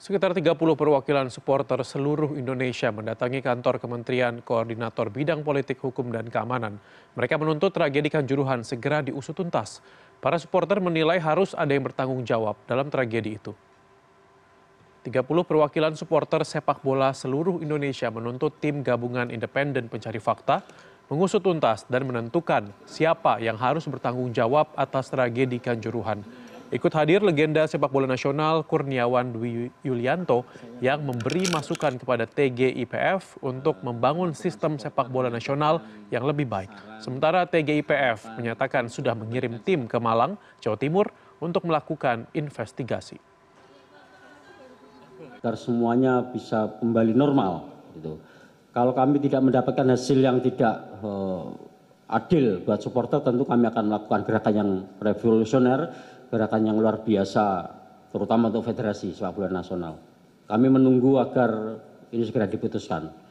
Sekitar 30 perwakilan supporter seluruh Indonesia mendatangi kantor Kementerian Koordinator Bidang Politik, Hukum, dan Keamanan. Mereka menuntut tragedi Kanjuruhan segera diusut tuntas. Para supporter menilai harus ada yang bertanggung jawab dalam tragedi itu. 30 perwakilan supporter sepak bola seluruh Indonesia menuntut tim gabungan independen pencari fakta mengusut tuntas dan menentukan siapa yang harus bertanggung jawab atas tragedi Kanjuruhan. Ikut hadir legenda sepak bola nasional Kurniawan Dwi Yulianto yang memberi masukan kepada TGIPF untuk membangun sistem sepak bola nasional yang lebih baik. Sementara TGIPF menyatakan sudah mengirim tim ke Malang, Jawa Timur untuk melakukan investigasi. Agar semuanya bisa kembali normal. Gitu. Kalau kami tidak mendapatkan hasil yang tidak uh, adil buat supporter, tentu kami akan melakukan gerakan yang revolusioner gerakan yang luar biasa terutama untuk federasi sepak bola nasional. Kami menunggu agar ini segera diputuskan.